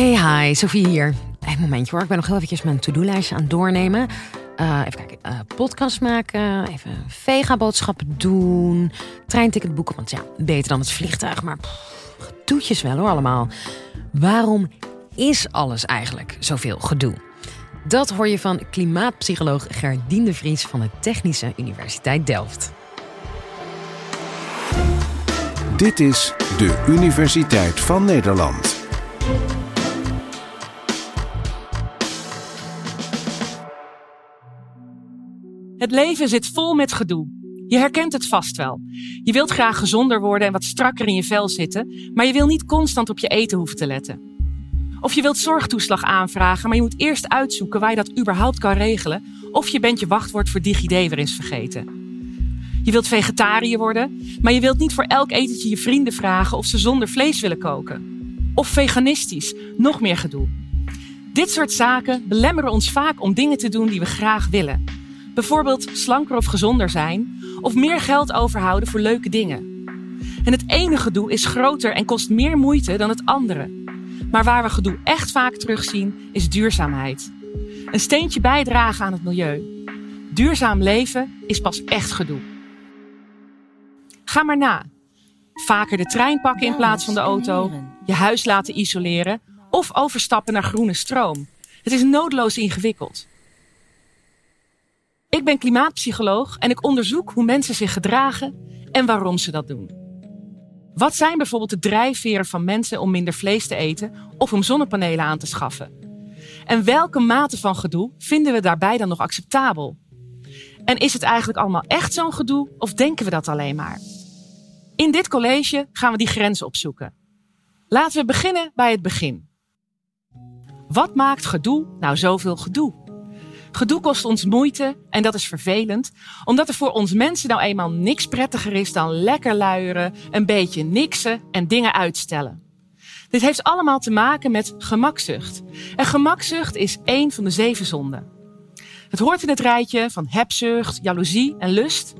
Hey, hi, Sophie hier. Een momentje hoor, ik ben nog heel eventjes mijn to-do-lijstje aan doornemen. Uh, even kijken, uh, podcast maken, even vega-boodschappen doen, treinticket boeken. Want ja, beter dan het vliegtuig, maar gedoetjes wel hoor allemaal. Waarom is alles eigenlijk zoveel gedoe? Dat hoor je van klimaatpsycholoog Gerdien de Vries van de Technische Universiteit Delft. Dit is de Universiteit van Nederland. Het leven zit vol met gedoe. Je herkent het vast wel. Je wilt graag gezonder worden en wat strakker in je vel zitten, maar je wil niet constant op je eten hoeven te letten. Of je wilt zorgtoeslag aanvragen, maar je moet eerst uitzoeken waar je dat überhaupt kan regelen, of je bent je wachtwoord voor DigiD weer eens vergeten. Je wilt vegetariër worden, maar je wilt niet voor elk etentje je vrienden vragen of ze zonder vlees willen koken. Of veganistisch, nog meer gedoe. Dit soort zaken belemmeren ons vaak om dingen te doen die we graag willen. Bijvoorbeeld slanker of gezonder zijn, of meer geld overhouden voor leuke dingen. En het ene gedoe is groter en kost meer moeite dan het andere. Maar waar we gedoe echt vaak terugzien, is duurzaamheid. Een steentje bijdragen aan het milieu. Duurzaam leven is pas echt gedoe. Ga maar na. Vaker de trein pakken in plaats van de auto, je huis laten isoleren of overstappen naar groene stroom. Het is noodloos ingewikkeld. Ik ben klimaatpsycholoog en ik onderzoek hoe mensen zich gedragen en waarom ze dat doen. Wat zijn bijvoorbeeld de drijfveren van mensen om minder vlees te eten of om zonnepanelen aan te schaffen? En welke mate van gedoe vinden we daarbij dan nog acceptabel? En is het eigenlijk allemaal echt zo'n gedoe of denken we dat alleen maar? In dit college gaan we die grens opzoeken. Laten we beginnen bij het begin. Wat maakt gedoe nou zoveel gedoe? Gedoe kost ons moeite en dat is vervelend, omdat er voor ons mensen nou eenmaal niks prettiger is dan lekker luieren, een beetje niksen en dingen uitstellen. Dit heeft allemaal te maken met gemakzucht. En gemakzucht is één van de zeven zonden. Het hoort in het rijtje van hebzucht, jaloezie en lust.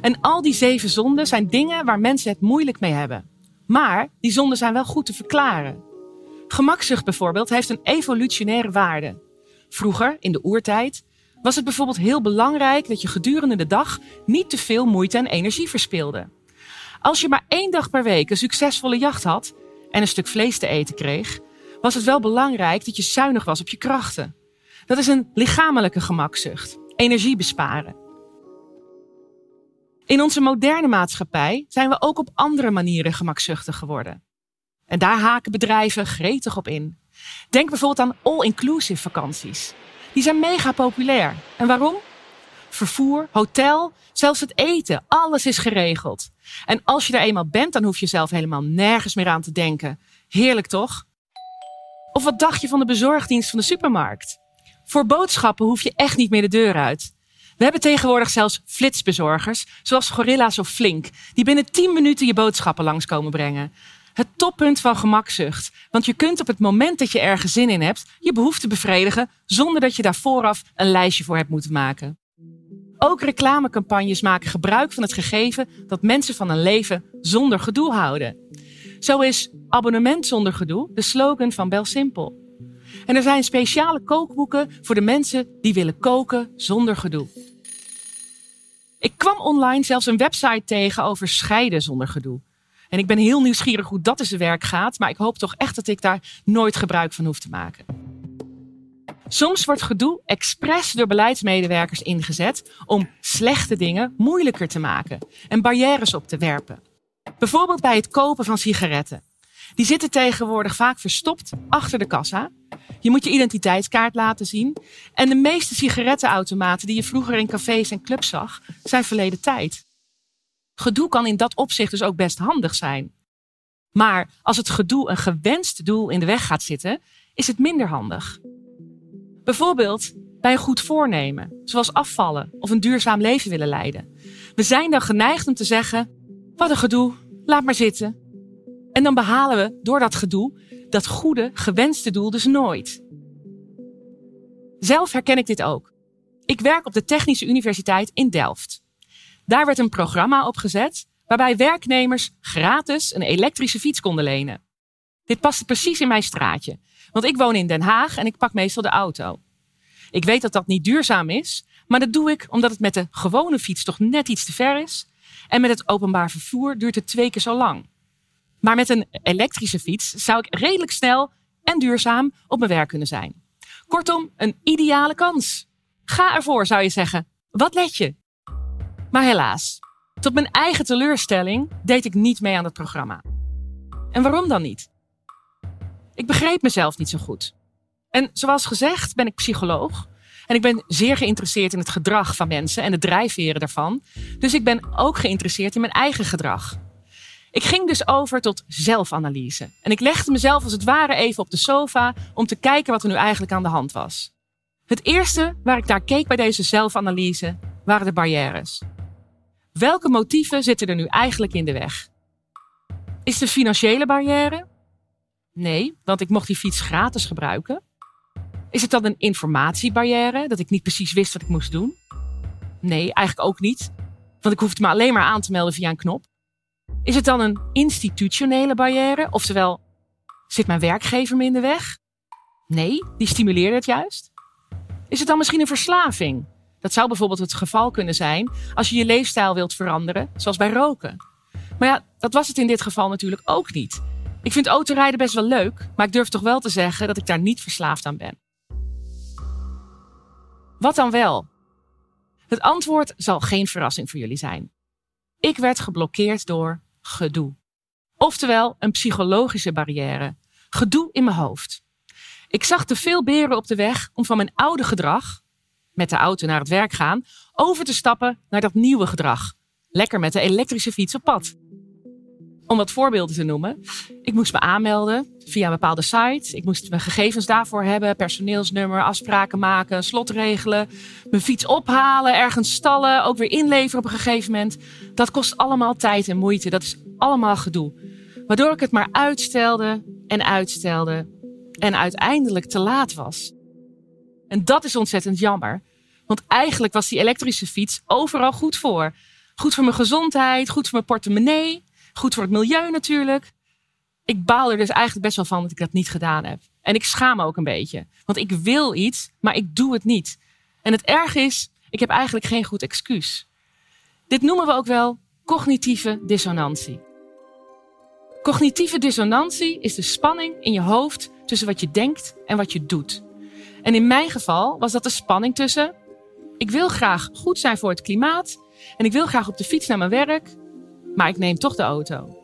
En al die zeven zonden zijn dingen waar mensen het moeilijk mee hebben. Maar die zonden zijn wel goed te verklaren. Gemakzucht bijvoorbeeld heeft een evolutionaire waarde. Vroeger, in de oertijd, was het bijvoorbeeld heel belangrijk dat je gedurende de dag niet te veel moeite en energie verspilde. Als je maar één dag per week een succesvolle jacht had en een stuk vlees te eten kreeg, was het wel belangrijk dat je zuinig was op je krachten. Dat is een lichamelijke gemakzucht, energie besparen. In onze moderne maatschappij zijn we ook op andere manieren gemakzuchtig geworden. En daar haken bedrijven gretig op in. Denk bijvoorbeeld aan all-inclusive vakanties. Die zijn mega populair. En waarom? Vervoer, hotel, zelfs het eten, alles is geregeld. En als je er eenmaal bent, dan hoef je zelf helemaal nergens meer aan te denken. Heerlijk toch? Of wat dacht je van de bezorgdienst van de supermarkt? Voor boodschappen hoef je echt niet meer de deur uit. We hebben tegenwoordig zelfs flitsbezorgers, zoals Gorilla's of Flink, die binnen 10 minuten je boodschappen langskomen brengen. Het toppunt van gemakzucht. Want je kunt op het moment dat je ergens zin in hebt, je behoefte bevredigen zonder dat je daar vooraf een lijstje voor hebt moeten maken. Ook reclamecampagnes maken gebruik van het gegeven dat mensen van een leven zonder gedoe houden. Zo is abonnement zonder gedoe de slogan van Bel Simple. En er zijn speciale kookboeken voor de mensen die willen koken zonder gedoe. Ik kwam online zelfs een website tegen over scheiden zonder gedoe. En ik ben heel nieuwsgierig hoe dat in zijn werk gaat, maar ik hoop toch echt dat ik daar nooit gebruik van hoef te maken. Soms wordt gedoe expres door beleidsmedewerkers ingezet om slechte dingen moeilijker te maken en barrières op te werpen. Bijvoorbeeld bij het kopen van sigaretten. Die zitten tegenwoordig vaak verstopt achter de kassa. Je moet je identiteitskaart laten zien. En de meeste sigarettenautomaten die je vroeger in cafés en clubs zag, zijn verleden tijd. Gedoe kan in dat opzicht dus ook best handig zijn. Maar als het gedoe een gewenst doel in de weg gaat zitten, is het minder handig. Bijvoorbeeld bij een goed voornemen, zoals afvallen of een duurzaam leven willen leiden. We zijn dan geneigd om te zeggen: wat een gedoe, laat maar zitten. En dan behalen we door dat gedoe dat goede, gewenste doel dus nooit. Zelf herken ik dit ook. Ik werk op de Technische Universiteit in Delft. Daar werd een programma opgezet waarbij werknemers gratis een elektrische fiets konden lenen. Dit paste precies in mijn straatje. Want ik woon in Den Haag en ik pak meestal de auto. Ik weet dat dat niet duurzaam is, maar dat doe ik omdat het met de gewone fiets toch net iets te ver is. En met het openbaar vervoer duurt het twee keer zo lang. Maar met een elektrische fiets zou ik redelijk snel en duurzaam op mijn werk kunnen zijn. Kortom, een ideale kans. Ga ervoor, zou je zeggen. Wat let je? Maar helaas, tot mijn eigen teleurstelling deed ik niet mee aan het programma. En waarom dan niet? Ik begreep mezelf niet zo goed. En zoals gezegd ben ik psycholoog. En ik ben zeer geïnteresseerd in het gedrag van mensen en de drijfveren daarvan. Dus ik ben ook geïnteresseerd in mijn eigen gedrag. Ik ging dus over tot zelfanalyse. En ik legde mezelf als het ware even op de sofa om te kijken wat er nu eigenlijk aan de hand was. Het eerste waar ik naar keek bij deze zelfanalyse waren de barrières. Welke motieven zitten er nu eigenlijk in de weg? Is de financiële barrière? Nee, want ik mocht die fiets gratis gebruiken. Is het dan een informatiebarrière, dat ik niet precies wist wat ik moest doen? Nee, eigenlijk ook niet, want ik hoefde me alleen maar aan te melden via een knop. Is het dan een institutionele barrière, oftewel zit mijn werkgever me in de weg? Nee, die stimuleerde het juist. Is het dan misschien een verslaving? Dat zou bijvoorbeeld het geval kunnen zijn als je je leefstijl wilt veranderen, zoals bij roken. Maar ja, dat was het in dit geval natuurlijk ook niet. Ik vind autorijden best wel leuk, maar ik durf toch wel te zeggen dat ik daar niet verslaafd aan ben. Wat dan wel? Het antwoord zal geen verrassing voor jullie zijn. Ik werd geblokkeerd door gedoe. Oftewel een psychologische barrière. Gedoe in mijn hoofd. Ik zag te veel beren op de weg om van mijn oude gedrag, met de auto naar het werk gaan, over te stappen naar dat nieuwe gedrag. Lekker met de elektrische fiets op pad. Om wat voorbeelden te noemen. Ik moest me aanmelden via een bepaalde site. Ik moest mijn gegevens daarvoor hebben. Personeelsnummer, afspraken maken, slot regelen. Mijn fiets ophalen, ergens stallen. Ook weer inleveren op een gegeven moment. Dat kost allemaal tijd en moeite. Dat is allemaal gedoe. Waardoor ik het maar uitstelde en uitstelde. En uiteindelijk te laat was. En dat is ontzettend jammer. Want eigenlijk was die elektrische fiets overal goed voor. Goed voor mijn gezondheid, goed voor mijn portemonnee. Goed voor het milieu natuurlijk. Ik baal er dus eigenlijk best wel van dat ik dat niet gedaan heb. En ik schaam me ook een beetje. Want ik wil iets, maar ik doe het niet. En het erg is, ik heb eigenlijk geen goed excuus. Dit noemen we ook wel cognitieve dissonantie. Cognitieve dissonantie is de spanning in je hoofd tussen wat je denkt en wat je doet. En in mijn geval was dat de spanning tussen ik wil graag goed zijn voor het klimaat en ik wil graag op de fiets naar mijn werk, maar ik neem toch de auto.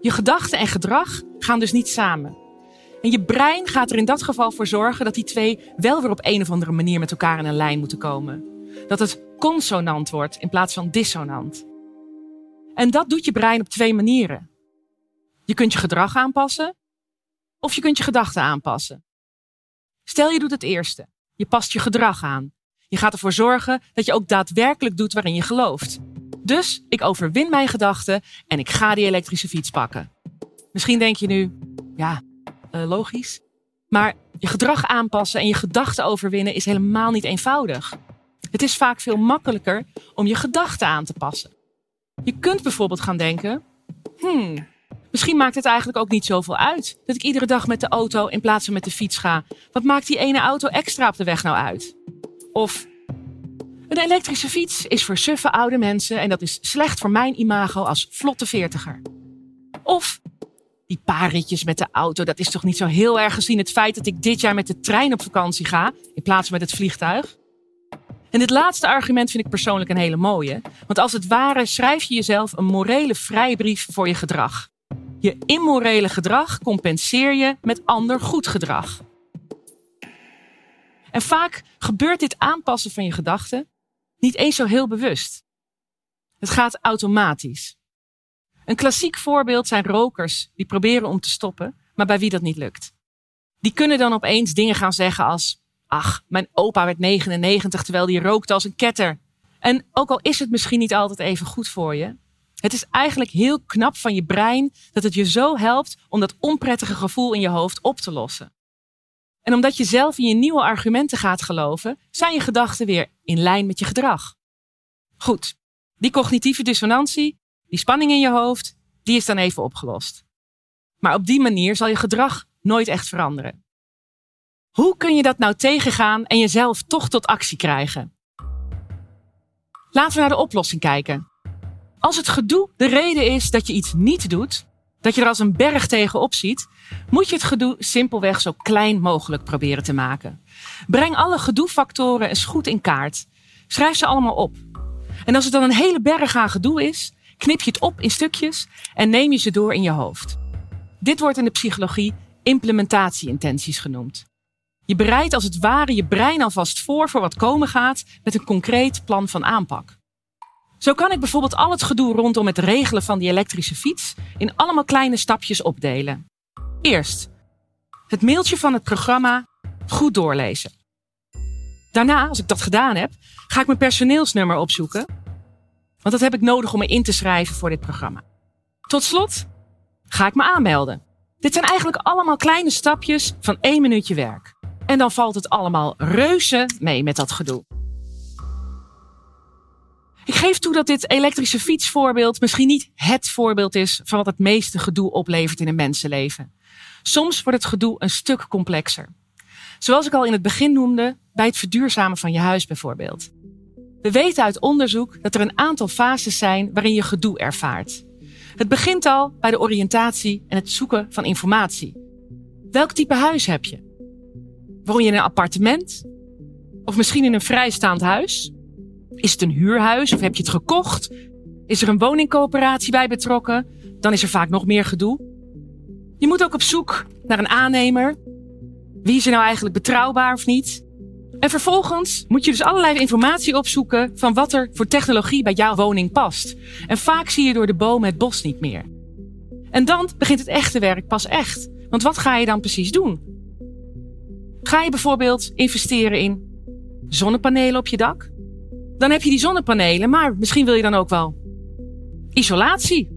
Je gedachten en gedrag gaan dus niet samen. En je brein gaat er in dat geval voor zorgen dat die twee wel weer op een of andere manier met elkaar in een lijn moeten komen. Dat het consonant wordt in plaats van dissonant. En dat doet je brein op twee manieren. Je kunt je gedrag aanpassen of je kunt je gedachten aanpassen. Stel je doet het eerste. Je past je gedrag aan. Je gaat ervoor zorgen dat je ook daadwerkelijk doet waarin je gelooft. Dus ik overwin mijn gedachten en ik ga die elektrische fiets pakken. Misschien denk je nu, ja, uh, logisch. Maar je gedrag aanpassen en je gedachten overwinnen is helemaal niet eenvoudig. Het is vaak veel makkelijker om je gedachten aan te passen. Je kunt bijvoorbeeld gaan denken: hmm, misschien maakt het eigenlijk ook niet zoveel uit dat ik iedere dag met de auto in plaats van met de fiets ga. Wat maakt die ene auto extra op de weg nou uit? Of een elektrische fiets is voor suffe oude mensen en dat is slecht voor mijn imago als vlotte veertiger. Of die paar ritjes met de auto, dat is toch niet zo heel erg gezien het feit dat ik dit jaar met de trein op vakantie ga in plaats van met het vliegtuig? En dit laatste argument vind ik persoonlijk een hele mooie. Want als het ware schrijf je jezelf een morele vrijbrief voor je gedrag. Je immorele gedrag compenseer je met ander goed gedrag. En vaak gebeurt dit aanpassen van je gedachten niet eens zo heel bewust. Het gaat automatisch. Een klassiek voorbeeld zijn rokers die proberen om te stoppen, maar bij wie dat niet lukt. Die kunnen dan opeens dingen gaan zeggen als: Ach, mijn opa werd 99 terwijl die rookte als een ketter. En ook al is het misschien niet altijd even goed voor je, het is eigenlijk heel knap van je brein dat het je zo helpt om dat onprettige gevoel in je hoofd op te lossen. En omdat je zelf in je nieuwe argumenten gaat geloven, zijn je gedachten weer in lijn met je gedrag. Goed, die cognitieve dissonantie, die spanning in je hoofd, die is dan even opgelost. Maar op die manier zal je gedrag nooit echt veranderen. Hoe kun je dat nou tegengaan en jezelf toch tot actie krijgen? Laten we naar de oplossing kijken. Als het gedoe de reden is dat je iets niet doet, dat je er als een berg tegenop ziet, moet je het gedoe simpelweg zo klein mogelijk proberen te maken. Breng alle gedoefactoren eens goed in kaart. Schrijf ze allemaal op. En als het dan een hele berg aan gedoe is, knip je het op in stukjes en neem je ze door in je hoofd. Dit wordt in de psychologie implementatieintenties genoemd. Je bereidt als het ware je brein alvast voor voor wat komen gaat met een concreet plan van aanpak. Zo kan ik bijvoorbeeld al het gedoe rondom het regelen van die elektrische fiets in allemaal kleine stapjes opdelen. Eerst het mailtje van het programma goed doorlezen. Daarna, als ik dat gedaan heb, ga ik mijn personeelsnummer opzoeken. Want dat heb ik nodig om me in te schrijven voor dit programma. Tot slot ga ik me aanmelden. Dit zijn eigenlijk allemaal kleine stapjes van één minuutje werk. En dan valt het allemaal reuze mee met dat gedoe. Ik geef toe dat dit elektrische fietsvoorbeeld misschien niet het voorbeeld is van wat het meeste gedoe oplevert in een mensenleven. Soms wordt het gedoe een stuk complexer. Zoals ik al in het begin noemde, bij het verduurzamen van je huis bijvoorbeeld. We weten uit onderzoek dat er een aantal fases zijn waarin je gedoe ervaart. Het begint al bij de oriëntatie en het zoeken van informatie. Welk type huis heb je? Woon je in een appartement? Of misschien in een vrijstaand huis? Is het een huurhuis of heb je het gekocht? Is er een woningcoöperatie bij betrokken? Dan is er vaak nog meer gedoe. Je moet ook op zoek naar een aannemer. Wie is er nou eigenlijk betrouwbaar of niet? En vervolgens moet je dus allerlei informatie opzoeken van wat er voor technologie bij jouw woning past. En vaak zie je door de bomen het bos niet meer. En dan begint het echte werk pas echt. Want wat ga je dan precies doen? Ga je bijvoorbeeld investeren in zonnepanelen op je dak? Dan heb je die zonnepanelen, maar misschien wil je dan ook wel isolatie.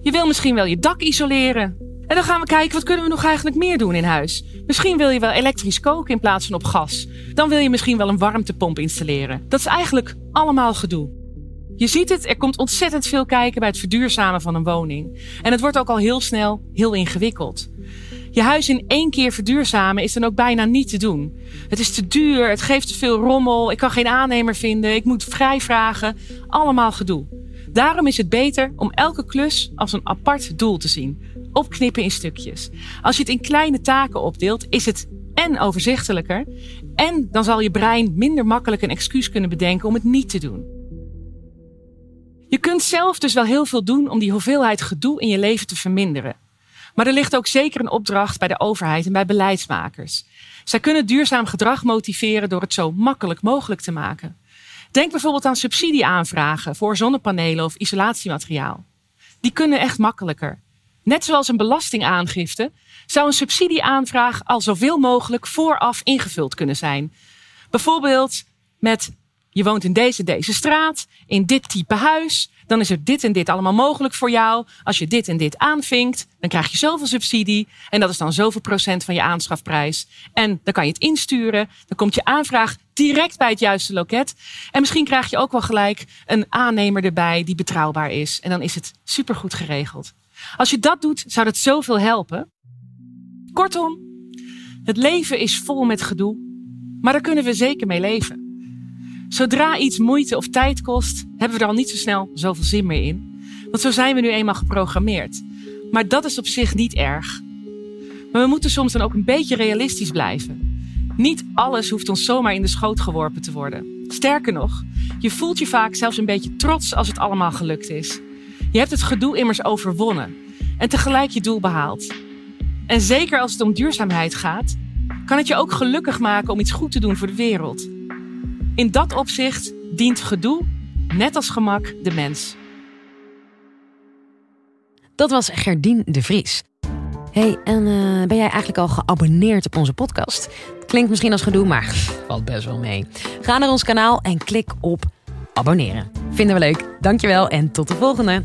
Je wil misschien wel je dak isoleren. En dan gaan we kijken, wat kunnen we nog eigenlijk meer doen in huis? Misschien wil je wel elektrisch koken in plaats van op gas. Dan wil je misschien wel een warmtepomp installeren. Dat is eigenlijk allemaal gedoe. Je ziet het, er komt ontzettend veel kijken bij het verduurzamen van een woning. En het wordt ook al heel snel heel ingewikkeld. Je huis in één keer verduurzamen is dan ook bijna niet te doen. Het is te duur, het geeft te veel rommel, ik kan geen aannemer vinden, ik moet vrij vragen. Allemaal gedoe. Daarom is het beter om elke klus als een apart doel te zien. Opknippen in stukjes. Als je het in kleine taken opdeelt, is het en overzichtelijker. En dan zal je brein minder makkelijk een excuus kunnen bedenken om het niet te doen. Je kunt zelf dus wel heel veel doen om die hoeveelheid gedoe in je leven te verminderen. Maar er ligt ook zeker een opdracht bij de overheid en bij beleidsmakers. Zij kunnen duurzaam gedrag motiveren door het zo makkelijk mogelijk te maken. Denk bijvoorbeeld aan subsidieaanvragen voor zonnepanelen of isolatiemateriaal. Die kunnen echt makkelijker. Net zoals een belastingaangifte zou een subsidieaanvraag al zoveel mogelijk vooraf ingevuld kunnen zijn. Bijvoorbeeld met je woont in deze deze straat, in dit type huis, dan is er dit en dit allemaal mogelijk voor jou. Als je dit en dit aanvinkt, dan krijg je zoveel subsidie. En dat is dan zoveel procent van je aanschafprijs. En dan kan je het insturen. Dan komt je aanvraag direct bij het juiste loket. En misschien krijg je ook wel gelijk een aannemer erbij die betrouwbaar is. En dan is het supergoed geregeld. Als je dat doet, zou dat zoveel helpen. Kortom, het leven is vol met gedoe. Maar daar kunnen we zeker mee leven. Zodra iets moeite of tijd kost, hebben we er al niet zo snel zoveel zin meer in. Want zo zijn we nu eenmaal geprogrammeerd. Maar dat is op zich niet erg. Maar we moeten soms dan ook een beetje realistisch blijven. Niet alles hoeft ons zomaar in de schoot geworpen te worden. Sterker nog, je voelt je vaak zelfs een beetje trots als het allemaal gelukt is. Je hebt het gedoe immers overwonnen en tegelijk je doel behaald. En zeker als het om duurzaamheid gaat, kan het je ook gelukkig maken om iets goed te doen voor de wereld. In dat opzicht dient gedoe, net als gemak, de mens. Dat was Gerdien de Vries. Hey, en uh, ben jij eigenlijk al geabonneerd op onze podcast? Klinkt misschien als gedoe, maar valt best wel mee. Ga naar ons kanaal en klik op abonneren. Vinden we leuk. Dankjewel en tot de volgende.